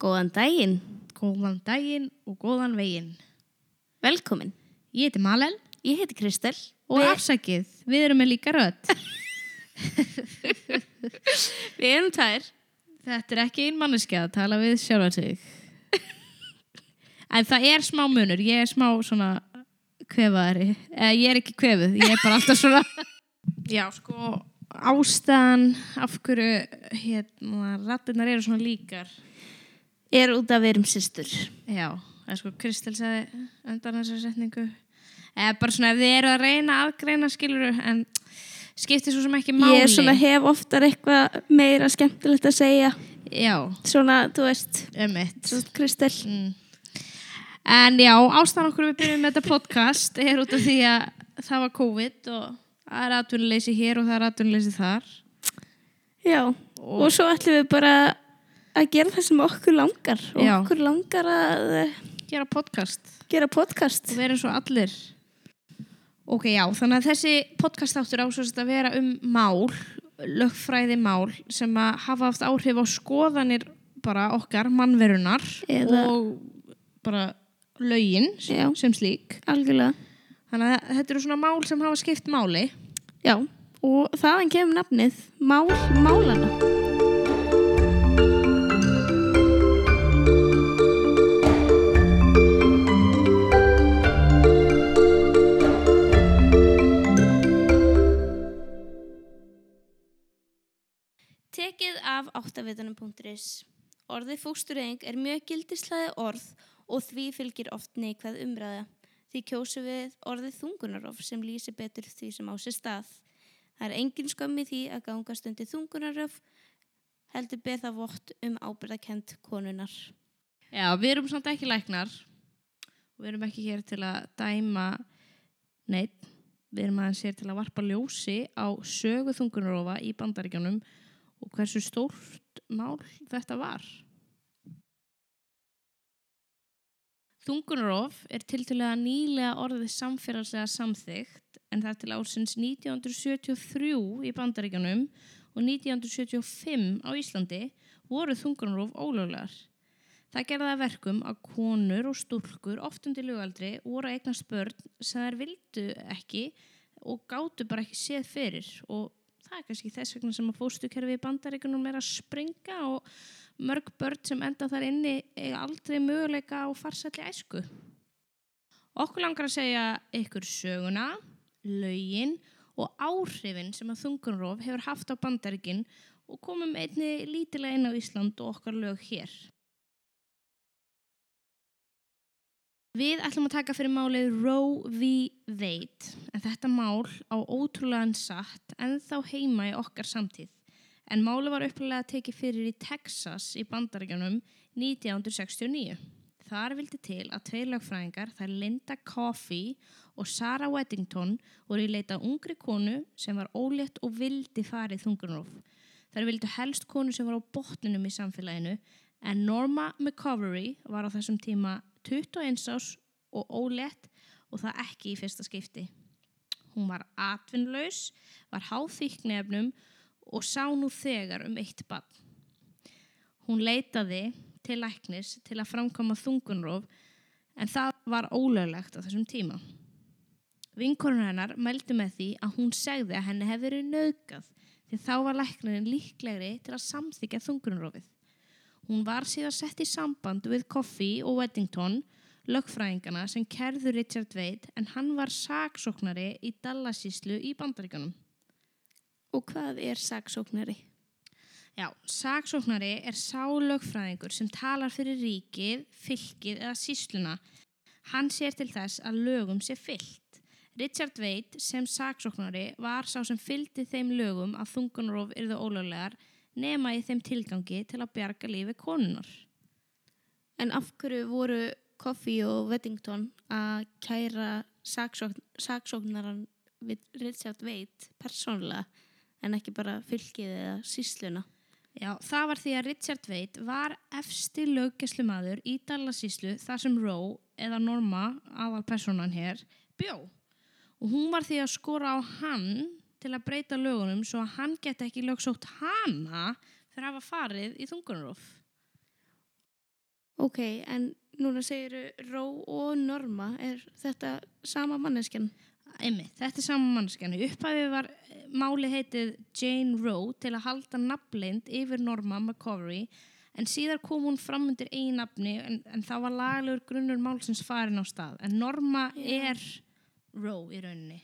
Góðan daginn, Góðan daginn og góðan veginn. velkomin. Ég heiti Malel Ég heiti Kristel. og Við- afsakið, við erum með líka rödd. Við erum tvær. Þetta er ekki ein manneskja að tala við sjálfa sig. En það er smá munur, ég er smá svona kvefaðari. Eh, ég er ekki kvefuð, ég er bara alltaf svona... Já, sko, ástæðan af hverju hérna, rattirnar eru svona líkar. Er út af við erum systur. Já, það er sko Kristel sagði undan þessari setningu eða bara svona ef þið eru að reyna að aðgreina skiluru en skiptir svo sem ekki máli Ég svona hef oftar eitthvað meira skemmtilegt að segja. Já, Svona, þú veist, svona Kristel. mm. En já, ástæðan okkur við byrjum með þetta podcast er út af því að það var COVID og það er atvinnuleysi hér og það er atvinnuleysi þar Já, og, svo ætlum við bara að gera það sem okkur langar. Og Já. okkur langar að eh, gera podcast gera podcast. og vera og allir Ok, já, þannig að þessi podcast áttur ásvöld að vera um mál, lögfræði mál sem að hafa haft áhrif á skoðanir bara okkar, mannverunar Eða- og bara lögin sem, Já. sem slík. Algjörlega. Þannig að þetta eru svona mál sem hafa skipt máli. Já, og þaðan kemur nafnið Mál Málana. Af áttavitunum.is Orðið fóstureyðing er mjög gildislega orð og því fylgir oft neikvæð umræða. Því kjósu við orðið þungunarof sem lýsi betur því sem á sér stað. Það er engin skömmi því að gangast undir þungunarof heldur beð það vott um ábyrðakent konunar. Já, við erum samt ekki læknar og við erum ekki hér til að dæma neitt. Við erum aðeins hér til að varpa ljósi á sögu þungunarofa í bandaríkjónum og hversu stórt mál þetta var. Þungunarof er tiltölulega nýlega orðið samfélagslega samþygt en það er til ársins 1973 í bandaríkjónum og 1975 á Íslandi voru þungunarof ólöglegar. Það gerði það að verkum að konur og stúlkur oft undir lögaldri voru að eignast börn sem þær vildu ekki og gátu bara ekki séð fyrir og það er kannski þess vegna sem að fóstukerfi í bandaríkunum er að springa og mörg börn sem enda þar inni eiga aldrei möguleika á farsalli æsku. Okkur langar að segja ykkur söguna, lögin og áhrifin sem að þungunróf hefur haft á bandaríkin og komum einni lítilega inn á Ísland og okkar lög hér. Við ætlum að taka fyrir málið Roe v. Wade en þetta mál á ótrúlegan satt en þá heima í okkar samtíð. En málið var upplega tekið fyrir í Texas í bandaríkjunum 1969. Þar vildi til að tveir lögfræðingar, þær Linda Coffey og Sarah Weddington, voru í leita að ungri konu sem var ólétt og vildi farið þungunarof. Þær vildu helst konu sem var á botninum í samfélaginu en Norma McCovery var á þessum tíma 21 árs og ólétt og það ekki í fyrsta skipti. Hún var atvinnlaus, var háþýknefnum og sá nú þegar um eitt bann. Hún leitaði til læknis til að framkoma þungunróf en það var ólöglegt á þessum tíma. Vinkorun hennar mældi með því að hún segði að henni hefði verið nöðgað því þá var læknirinn líklegri til að samþykja þungunrófið. Hún var síðan sett í samband við Coffey og Weddington, lögfræðingana sem kerðu Richard Wade en hann var saksóknari í Dallasíslu í bandaríkanum. Og hvað er saksóknari? Já, saksóknari er sá lögfræðingur sem talar fyrir ríkið, fylkið eða sísluna. Hann sér til þess að lögum sé fyllt. Richard Wade sem saksóknari var sá sem fylgdi þeim lögum að þungunróf yrðu ólöglegar nema í þeim tilgangi til að bjarga lífi konunar. En af hverju voru Coffey og Weddington að kæra saksókn, saksóknaran við Richard Wade persónulega en ekki bara fylkið eða sísluna? Já, það var því að Richard Wade var efsti löggeslumadur í Dallasíslu þar sem Roe eða Norma, aðal personan hér, bjó. Og hún var því að skora á hann til að breyta lögunum svo að hann geti ekki lögsótt hana fyrir að hafa farið í þungunarof. Ok, en núna segir Ró og Norma, er þetta sama manneskjan? Einmitt, þetta er saman mannskjan. Í upphæfi var eh, máli heitið Jane Roe til að halda nafnleind yfir Norma McCovery en síðar kom hún fram undir einn nafni en, en þá var lagalegur grunnur málsins farin á stað. En Norma Já. er Roe í rauninni.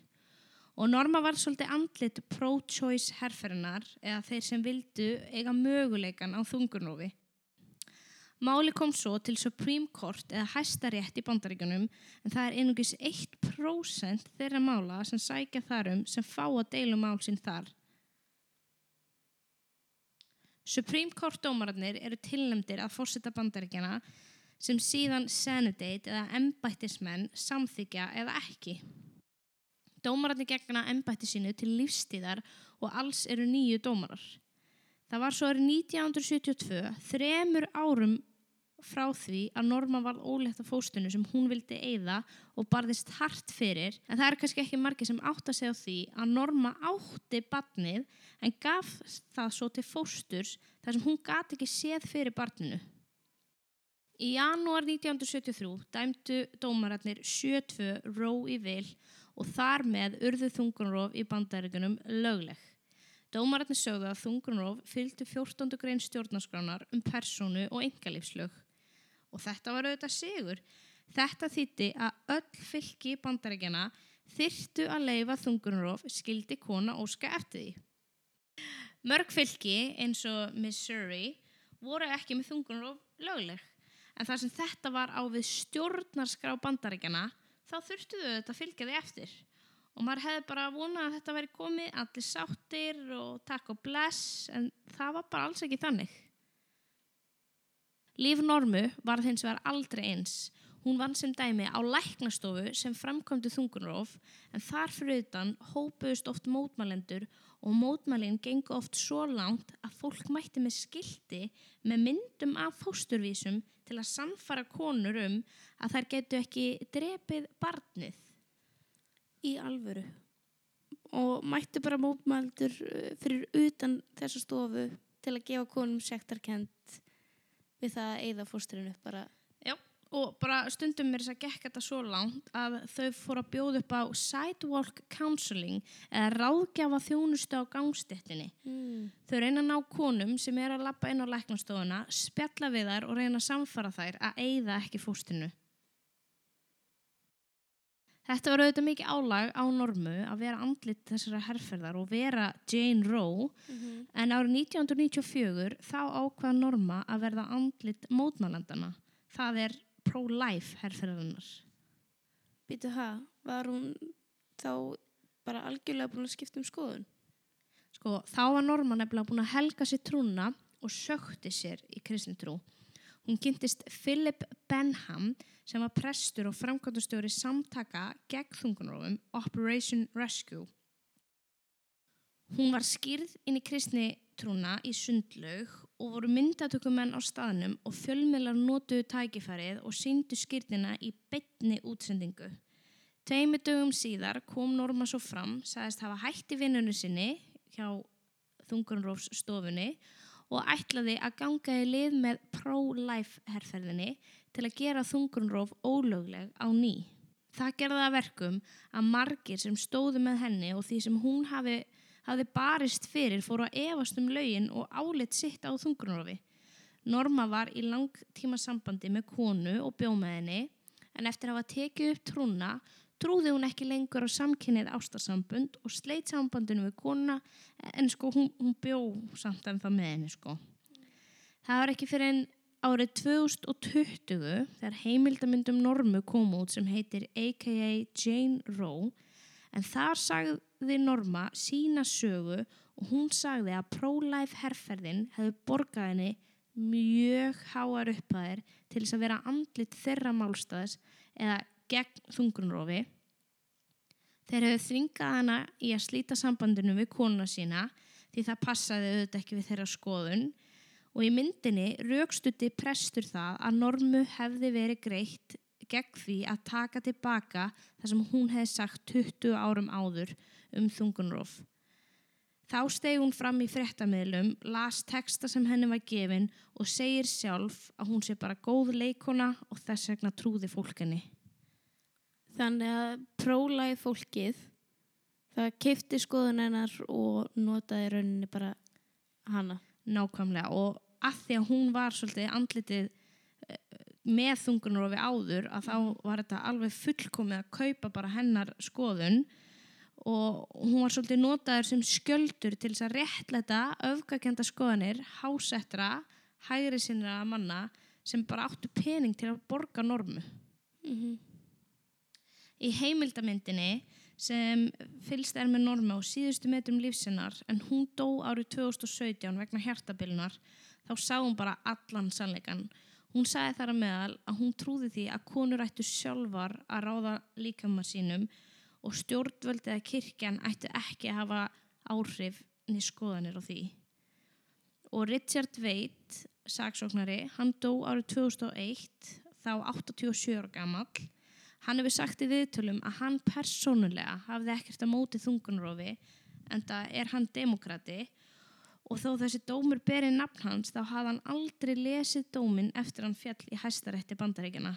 Og Norma var svolítið andlit pro-choice herferðinar eða þeir sem vildu eiga möguleikan á þungunofi. Máli kom svo til Supreme Court eða hæstarétt í bandaríkunum en það er einungis 1% þeirra mála sem sækja þar um sem fá að deila mál sín þar. Supreme Court dómararnir eru tilnæmdir að fórseta bandaríkjana sem síðan senadate eða embættismenn samþykja eða ekki. Dómararnir gegna embætti sínu til lífstíðar og alls eru nýju dómarar. Það var svo árið 1972, þremur árum frá því að Norma var ólétt af fóstunu sem hún vildi eigða og barðist hart fyrir en það er kannski ekki margir sem átt að segja á því að Norma átti barnið en gaf það svo til fósturs þar sem hún gati ekki séð fyrir barninu. Í janúar 1973 dæmdu dómararnir 72 ró í vil og þar með urðu þungunróf í bandaríkunum lögleg. Dómararnir sögðu að þungunróf fylgdu 14. grein stjórnarskránar um persónu og engalífslög. Og þetta var auðvitað sigur. Þetta þýtti að öll fylki bandaríkjana þyrtu að leifa þungunróf skildi kona óska eftir því. Mörg fylki eins og Missouri voru ekki með þungunróf lögleg. En þar sem þetta var á við stjórnarskrá bandaríkjana þá þurftu þau þetta að fylgja því eftir. Og maður hefði bara vonað að þetta væri komið allir sáttir og takk og bless en það var bara alls ekki þannig. Líf Normu var hins vegar aldrei eins. Hún vann sem dæmi á læknastofu sem framkomdu þungunróf en þar fyrir utan hópuðust oft mótmælendur og mótmælinn gengur oft svo langt að fólk mætti með skildi með myndum af fósturvísum til að samfara konur um að þær getu ekki drepið barnið. Í alvöru. Og mættu bara mótmældur uh, fyrir utan þessa stofu til að gefa konum sektarkent við það að eigða fósturinu bara. Og bara stundum er þess að gekk þetta svo langt að þau fóru að bjóða upp á sidewalk counseling eða ráðgjafa þjónustu á gangstéttinni. Mm. Þau reyna að ná konum sem er að lappa inn á læknastofuna, spjalla við þær og reyna að samfara þær að eigða ekki fóstinu. Þetta var auðvitað mikið álag á normu að vera andlit þessara herrferðar og vera Jane Roe Mm en árið 1994 þá ákvað norma að verða andlit mótmælandana. Það er pro-life herrferðarinnar. Býtu það, var hún þá bara algjörlega búin að skipta um skoðun? Sko, þá var Norma nefnilega búin að helga sér trúna og sökti sér í kristintrú. Hún kynntist Philip Benham sem var prestur og framkvæmdastjóri samtaka gegn þungunrófum Operation Rescue. Hún var skýrð inn í kristni trúna í sundlaug og voru myndatökumenn á staðnum og fjölmiðlar notuðu tækifærið og síndu skýrnina í betni útsendingu. Tveimur dögum síðar kom Norma svo fram, sagðist hafa hætti vinnunni sinni hjá Þungunrófs stofunni og ætlaði að ganga í lið með pro-life herrferðinni til að gera Þungunróf ólögleg á ný. Það að verkum að margir sem stóðu með henni og því sem hún hafi, hafi barist fyrir fóru að efast um lögin og álit sitt á Þungunrófi. Norma var í langtíma sambandi með konu og bjómaðinni en eftir að hafa tekið upp trúna trúði hún ekki lengur á samkynnið ástarsambund og sleit sambandinu við konuna en sko hún, hún bjó samt en það með henni sko. Það var ekki fyrir en árið 2020 þegar heimildamindum Normu kom út sem heitir a.k.a. Jane Roe en þar sagði Norma sína sögu og hún sagði að pro-life herrferðin hefði borgað henni mjög háar upphæðir til þess að vera andlit þeirra málstæðis eða gegn þungrunrófi. Þeir hefðu þvingað hana í að slíta sambandinu við konuna sína því það passaði auðvitað ekki við þeirra skoðun og í myndinni raukstutti prestur það að normu hefði verið greitt gegn því að taka tilbaka það sem hún hefði sagt 20 árum áður um þungunróf. Þá stegi hún fram í fréttamiðlum, las texta sem henni var gefin og segir sjálf að hún sé bara góð leikona og þess vegna trúði fólkinni. Þannig að prólægi fólkið, það keipti skoðun hennar og notaði rauninni bara hana. Nákvæmlega og að því að hún var svolítið andlitið eh, með þungunarofi áður að þá var þetta alveg fullkomið að kaupa bara hennar skoðun og hún var svolítið notaður sem skjöldur til þess að réttlæta öfgakenda skoðanir, hásettra, hægri sinna manna sem bara áttu pening til að borga normu. Mm Í heimildamyndinni sem fylgst er með norma á síðustu metrum lífsinnar en hún dó árið 2017 vegna hjartabilnar þá sá hún bara allan sannleikan. Hún sagði þar að meðal að hún trúði því að konur ættu sjálfar að ráða líkama sínum og stjórnvöldið að kirkjan ættu ekki að hafa áhrif niður skoðanir á því. Og Richard Veit, saksóknari, hann dó árið 2001 þá 87 ára gamall Hann hefur sagt í viðtölum að hann persónulega hafði ekkert að móti þungunrófi en það er hann demokrati og þó þessi dómur berið nafn hans þá hafði hann aldrei lesið dómin eftir hann fjall í hæstarétti bandaríkjana.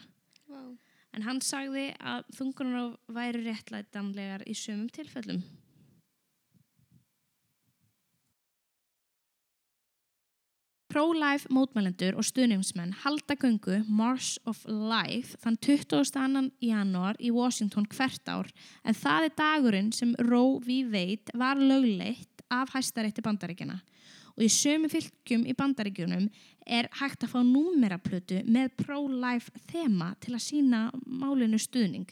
Wow. En hann sagði að þungunróf væri réttlætanlegar í sumum tilfellum. Pro-Life mótmælendur og stuðningsmenn halda göngu March of Life þann 22. janúar í Washington hvert ár en það er dagurinn sem Roe v. Wade var lögleitt af hæstarétti bandaríkjana og í sömu fylgjum í bandaríkjunum er hægt að fá númeraplötu með pro-life þema til að sína málinu stuðning.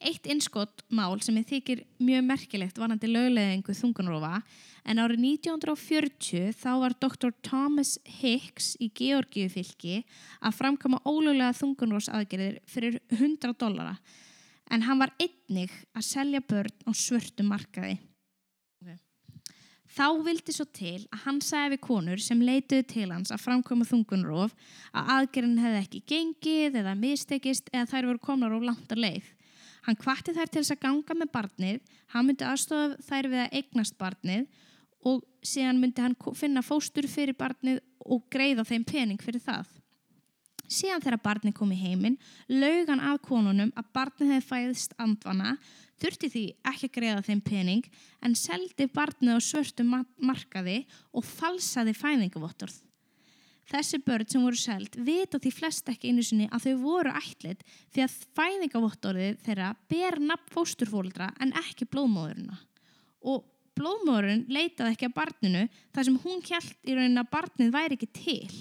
Eitt innskott mál sem ég þykir mjög merkilegt varandi lögleðingu þungunrófa en árið 1940 þá var Dr. Thomas Hicks í Georgíufylki að framkama ólöglega þungunrófsaðgerðir fyrir 100 dollara en hann var einnig að selja börn á svörtu markaði. Þá vildi svo til að hann sagði við konur sem leituði til hans að framkoma þungunróf að aðgerðin hefði ekki gengið eða mistekist eða þær voru komnar á langt að leið. Hann kvatti þær til þess að ganga með barnið, hann myndi aðstofa þær við að eignast barnið og síðan myndi hann finna fóstur fyrir barnið og greiða þeim pening fyrir það. Síðan þegar barnið kom í heiminn, laug hann að konunum að barnið hefði fæðist andvana, þurfti því ekki að greiða þeim pening en seldi barnið á svörtu markaði og falsaði fæðingavottorð. Þessi börn sem voru seld vita því flest ekki einu sinni að þau voru ætlit því að fæðingavottorðið þeirra ber nafn fósturfóldra en ekki blóðmóðurina. Og blóðmóðurinn leitaði ekki að barninu þar sem hún kjælt í raunin að barnið væri ekki til.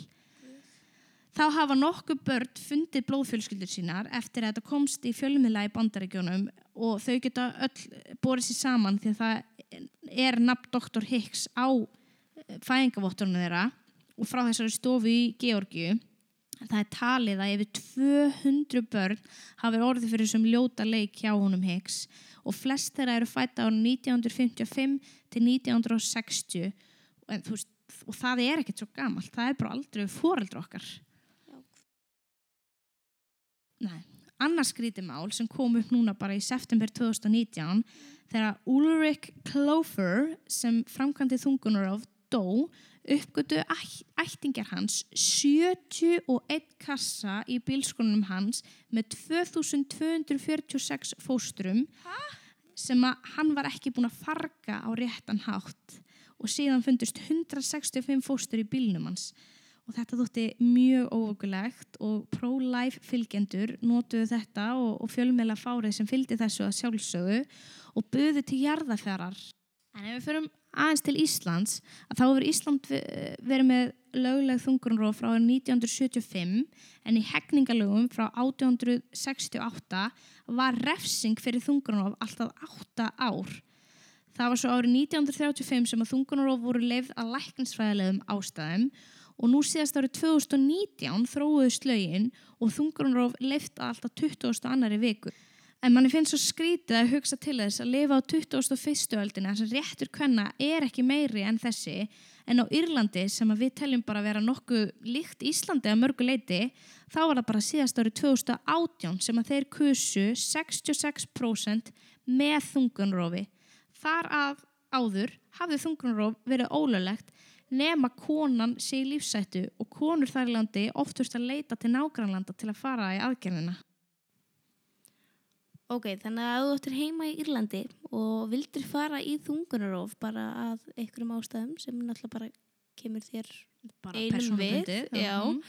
Þá hafa nokkuð börn fundið blóðfjölskyldur sínar eftir að þetta komst í fjölmiðla í bandaríkjónum og þau geta öll borið sér saman því að það er nafn doktor Hicks á fæðingavottorinu þeirra og frá þessari stofu í Georgiu það er talið að yfir 200 börn hafi orðið fyrir þessum ljóta leik hjá honum Higgs og flest þeirra eru fætt á 1955 til 1960 veist, og það er ekkert svo gamalt það er bara aldrei fóreldra okkar Nei, annars skríti mál sem kom upp núna bara í september 2019 þegar Ulrik Klofer sem framkvæmdi þungunarof dó uppgötu ættingar hans 71 kassa í bílskonunum hans með 2246 fóstrum ha? sem að hann var ekki búin að farga á réttan hátt og síðan fundust 165 fóstur í bílnum hans og þetta þótti mjög óvögulegt og pro-life fylgjendur nótuðu þetta og, og fjölmjöla fárið sem fylgdi þessu að sjálfsögu og buðu til jarðafærar en ef við förum aðeins til Íslands að þá hefur Ísland verið með lögleg þungurnróf frá 1975 en í hegningalögum frá 1868 var refsing fyrir þungurnróf alltaf 8 ár. Það var svo árið 1935 sem að þungurnróf voru leifð að lækningsfræðilegum ástæðum og nú síðast árið 2019 þróuðu slögin og þungurnróf leifð að alltaf 20. annari vikur. En manni finnst svo skrítið að hugsa til þess að lifa á 21. öldina sem réttur kvenna er ekki meiri en þessi en á Írlandi sem við teljum bara að vera nokkuð líkt Íslandi að mörgu leiti þá var það bara síðast árið 2018 sem að þeir kusu 66% með þungunrófi. Þar að áður hafði þungunarof verið ólöglegt nema konan sé í lífsættu og konur þar í landi oftust að leita til nágrannlanda til að fara í aðgerðina. Ok, þannig að þú ættir heima í Írlandi og vildir fara í þungunarof bara að einhverjum ástæðum sem náttúrulega bara kemur þér Bara Einum við, já. mhm.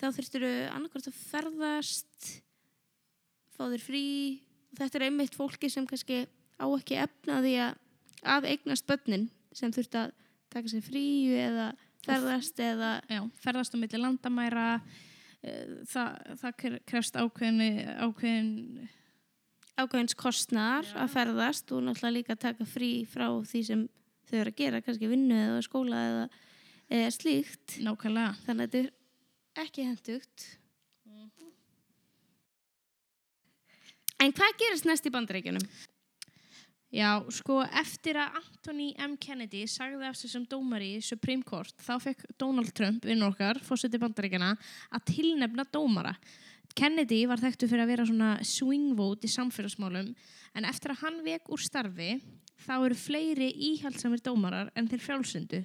þá þurftur þú annarkvært að ferðast fá þér frí þetta er einmitt fólki sem kannski á ekki efna því að að eignast börnin sem þurft að taka sér frí eða ferðast eða Já, ferðast á milli landamæra, eh, það, það kre- krefst ákveðin, ákveðin ákveðins kostnar Já. að ferðast og náttúrulega líka taka frí frá því sem þau eru að gera, kannski vinnu eða skóla eða, eða slíkt nákvæmlega. þannig að þetta er ekki hendugt En hvað gerist næst í bandaríkjunum? Já, sko, eftir að Anthony M. Kennedy sagði af sig sem dómari í Supreme Court, þá fekk Donald Trump, vinnur okkar, fórseti bandaríkjana, að tilnefna dómara. Kennedy var þekktu fyrir að vera svona swing vote í samfélagsmálum, en eftir að hann vek úr starfi, þá eru fleiri íhaldsamir dómarar en þeir frjálsundu.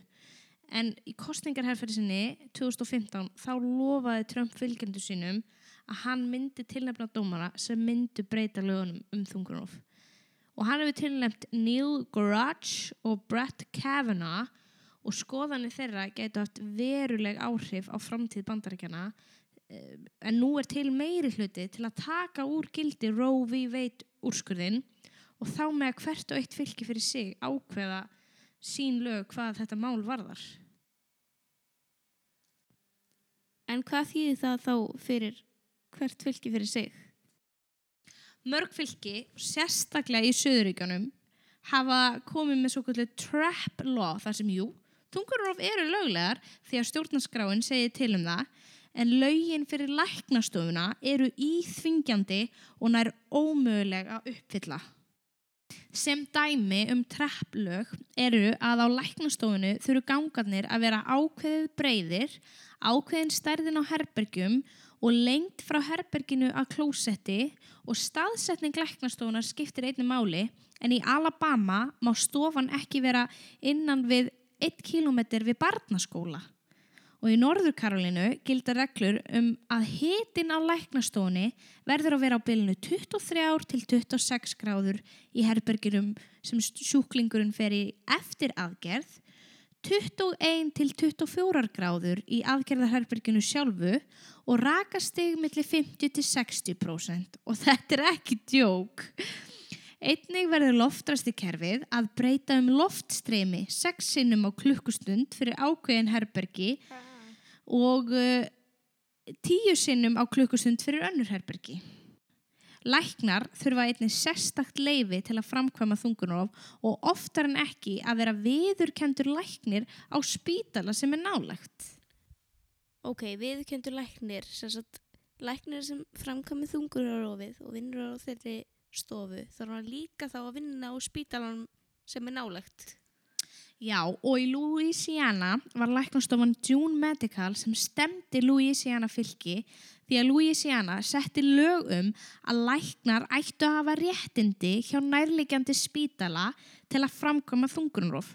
En í kostningarherferði sinni 2015 þá lofaði Trump fylgjendu sínum að hann myndi tilnefna dómara sem myndu breyta lögunum um þungunof. Og hann hefur tilnefnt Neil Gorach og Brett Kavanaugh og skoðanir þeirra getur haft veruleg áhrif á framtíð bandaríkjana eh, en nú er til meiri hluti til að taka úr gildi Roe v. Wade úrskurðin og þá með að hvert og eitt fylki fyrir sig ákveða sín lög hvað þetta mál varðar. En hvað þýðir það þá fyrir hvert fylki fyrir sig? Mörg fylki, sérstaklega í Suðuríkjónum, hafa komið með svo kvöldu trap law þar sem jú, tungurof eru löglegar því að stjórnarskráin segir til um það en lögin fyrir læknastofuna eru íþvingjandi og nær ómöguleg að uppfylla. Sem dæmi um trapplög eru að á læknastofunu þurfu gangarnir að vera ákveðið breyðir, ákveðin stærðin á herbergjum og lengt frá herberginu að klósetti og staðsetning læknastofunar skiptir einni máli en í Alabama má stofan ekki vera innan við 1 km við barnaskóla. Og í Norður Karolínu gilda reglur um að hitin á læknastofunni verður að vera á bylunu 23 til 26 gráður í herberginum sem sjúklingurinn fer í eftir aðgerð, 21 til 24 gráður í aðgerðarherberginu sjálfu og rakastig millir 50 til 60% og þetta er ekki djók. Einnig verður loftrasti kerfið að breyta um loftstreymi 6 sinnum á klukkustund fyrir ákveðin herbergi og uh, 10 sinnum á klukkustund fyrir önnur herbergi. Læknar þurfa einnig sérstakt leifi til að framkvæma þungunof og oftar en ekki að vera viðurkendur læknir á spítala sem er nálagt. Ok, viðkjöndur læknir, sem sagt, læknir sem framkvæmið þungunarófið og vinnur á þeirri stofu, þarf hann líka þá að vinna á spítalanum sem er nálegt. Já, og í Louisiana var læknastofan June Medical sem stemdi Louisiana fylki því að Louisiana setti lög um að læknar ættu að hafa réttindi hjá nærlegjandi spítala til að framkvæma þungunróf.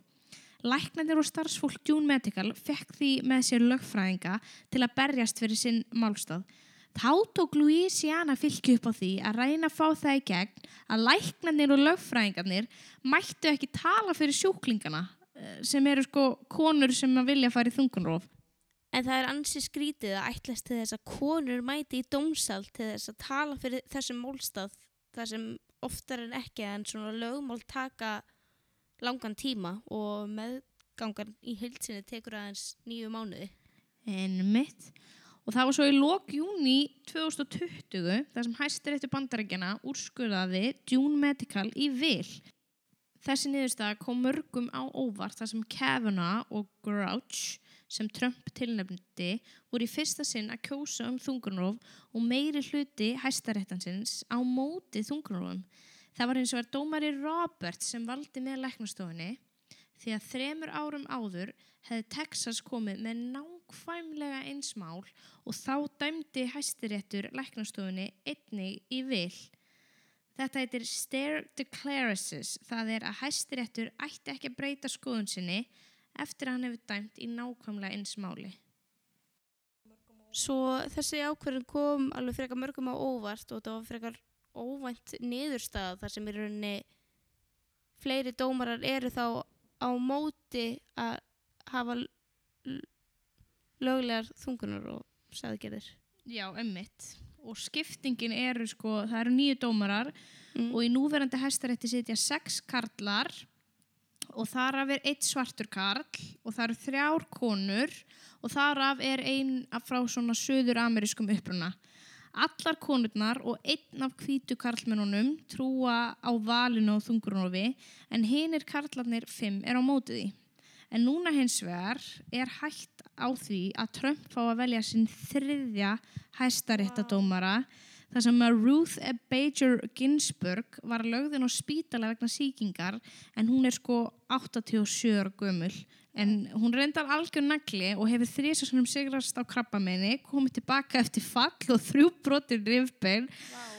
Læknarnir og starfsfólk June Medical fekk því með sér lögfræðinga til að berjast fyrir sinn málstað. Þá tók Louisiana fylki upp á því að reyna að fá það í gegn að læknarnir og lögfræðingarnir mættu ekki tala fyrir sjúklingana sem eru sko konur sem að vilja fara í þungunróf. En það er ansi skrítið að ætlast til þess að konur mæti í dómsal til þess að tala fyrir þessum málstað þar sem oftar en ekki en svona lögmál taka langan tíma og meðgangan í heilsinni tekur aðeins nýju mánuði. En mitt. Og það var svo í lok júni 2020 þar sem hæstir eftir bandarækjana úrskurðaði June Medical í vil. Þessi niðurstaða kom mörgum á óvart þar sem Kavanaugh og Grouch sem Trump tilnefndi voru í fyrsta sinn að kjósa um þungunróf og meiri hluti hæstaréttansins á móti þungunrófum. Það var eins og er dómari Robert sem valdi með læknastofunni því að þremur árum áður hefði Texas komið með nákvæmlega einsmál og þá dæmdi hæstiréttur læknastofunni einnig í vil. Þetta heitir stare declarasis. Það er að hæstiréttur ætti ekki að breyta skoðun sinni eftir að hann hefur dæmt í nákvæmlega eins máli. Svo þessi ákverðin kom alveg frekar mörgum á óvart og þetta var frekar óvænt niðurstaða þar sem í rauninni fleiri dómarar eru þá á móti að hafa löglegar þungunar og sæðgerðir. Já, emmitt. Og skiptingin eru sko, það eru nýju dómarar Mm. og í núverandi hæstarétti sitja sex karlar og þar af er eitt svartur karl og það eru þrjár konur og þar af er ein af frá svona söður amerískum uppruna. Allar konurnar og einn af hvítu karlmennunum trúa á valinu og þungurunofi en hinir karlarnir fimm er á mótið því. En núna hins vegar er hægt á því að Trump fá að velja sinn þriðja hæstaréttadómara þar sem að Ruth Bader Ginsburg var lögðin á spítala vegna sýkingar en hún er sko 87 ára gömul. En hún reyndar algjör nagli og hefur þrísasunum sigrast á krabbamenni komið tilbaka eftir fall og þrjú brotir rifbein.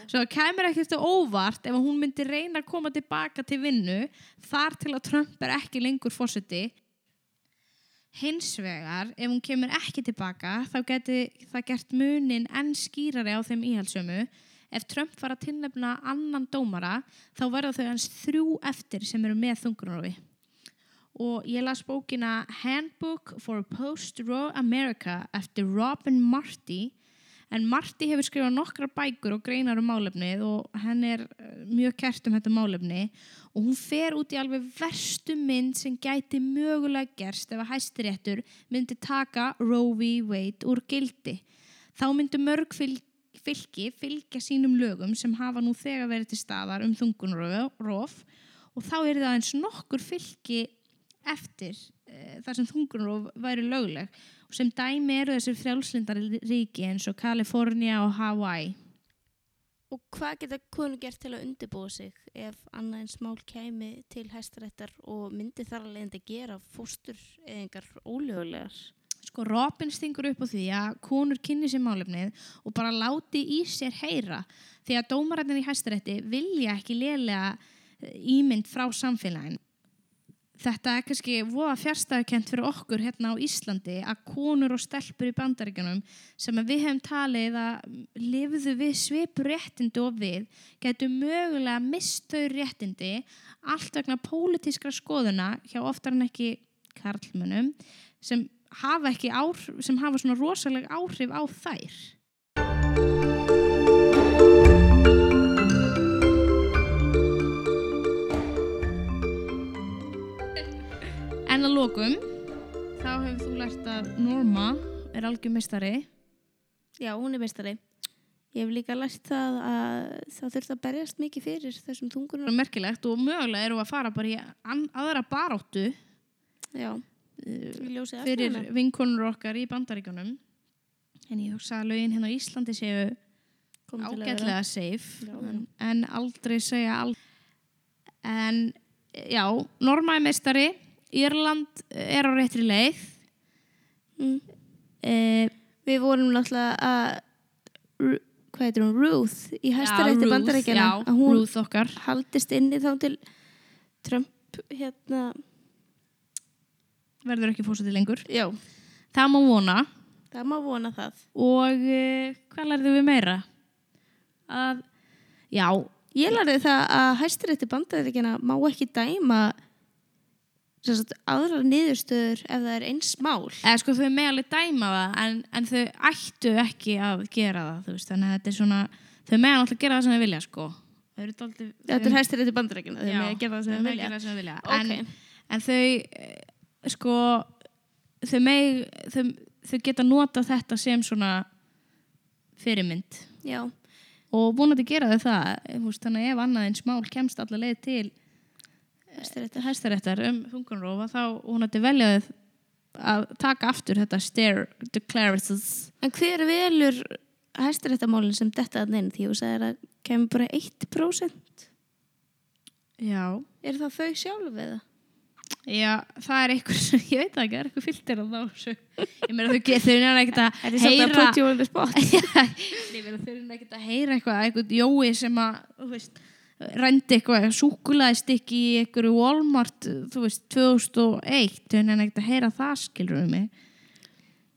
Svo það kemur ekkert óvart ef hún myndi reyna að koma tilbaka til vinnu þar til að Trump er ekki lengur fórseti Hins vegar, ef hún kemur ekki tilbaka, þá geti það gert munin enn skýrari á þeim íhaldsömu. Ef Trump var að tilnefna annan dómara, þá verða þau hans þrjú eftir sem eru með þungunarofi. Og ég las bókina Handbook for Post-Roe America eftir Robin Marty. En Marty hefur skrifað nokkra bækur og greinar um málefnið og henn er eh, mjög kert um þetta málefni og hún fer út í alveg verstu mynd sem gæti mögulega gerst ef að hæstiréttur myndi taka Roe v. Wade úr gildi. Þá myndi mörg fylki fylgja sínum lögum sem hafa nú þegar verið til staðar um þungunrof og þá er það eins nokkur fylki eftir þar sem þungunrof væri lögleg og sem dæmi eru þessi frjálslindar ríki eins og Kalifornia og Hawaii. Og hvað geta konur gert til að undirbúa sig ef annað en smál kæmi til hæstaréttar og myndi þar alveg að gera fóstur eðingar ólögulegar? Sko Robin stingur upp á því að konur kynni sér málefnið og bara láti í sér heyra því að dómarættin í hæstarétti vilja ekki lélega eh, ímynd frá samfélagin. Þetta er kannski voða fjärstæðukent fyrir okkur hérna á Íslandi að konur og stelpur í bandaríkjunum sem við hefum talið að lifðu við svipur réttindi og við getur mögulega mist þau réttindi allt vegna pólitískra skoðuna hjá oftar en ekki karlmönum sem hafa ekki áhrif, sem hafa svona rosalega áhrif á þær. Að lokum, þá hefur þú lært að Norma er algjör mistari. Já, hún er meistari. Ég hef líka lært það að það þurft að berjast mikið fyrir þessum Það þungunar. er merkilegt og mögulega eru að fara bara í aðra baráttu Já, uh, ljósið fyrir vinkonur okkar í bandaríkjunum. En ég hugsa að lögin hérna á Íslandi séu ágætlega safe Já, en, en aldrei segja aldrei. En já, Norma er meistari, Írland er á réttri leið. Mm. Eh, Við vorum náttúrulega að, hvað heitir hún, Ruth í hæstarétti bandarækjana. Að hún haldist inni þá til Trump, hérna, verður ekki fórsætti lengur. já, Það má vona. það má vona það. Og uh, hvað lærðum við meira? Að, já, Ég lærði það að hæstarétti bandarækjana má ekki dæma aðrar niðurstöður ef það er eins mál. eða sko þau með alveg dæma það en, en þau ættu ekki að gera það, þú veist, þannig að þetta er svona, þau með alltaf gera það sem þau vilja, sko. Þau dálítið... Þetta er hæstarétti bandarækjana, Já, þeir með að gera það sem þau vilja. sem þau vilja. Ok. En, en þau, eh, sko, þau meg, þau, þau geta nota þetta sem svona fyrirmynd. Já, Og vonandi gera þau það, þú veist, þannig að ef annað eins mál kemst allar leið til. Hæstaréttar um þungunrófa þá vonandi velja þau að taka aftur þetta stare declarations En hver velur hæstaréttamálinn sem detta að inn? Því þú sagðir að kemur bara 1%. Já, Er það þau sjálf eða? já, það er einhver sem, ég veit ekki, það er einhver filter á þá ég meina þau er ekkert að Er þið samt að heyra put you on the spot? ég meina þau er ekkert að heyra eitthvað, eitthvað jói sem að, þú veist rendi eitthvað súkulaði stykki í einhverju Walmart þú veist 2001 en ekkert að heyra það skilur við mig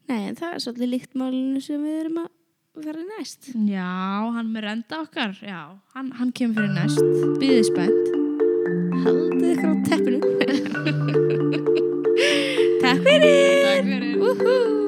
Nei, en það er svolítið líkt málinu sem við erum að í næst. Já, hann með renda okkar Já, hann, hann kemur fyrir næst Býðið spennt Haldið ykkur á teppinu. Takk fyrir! Takk fyrir!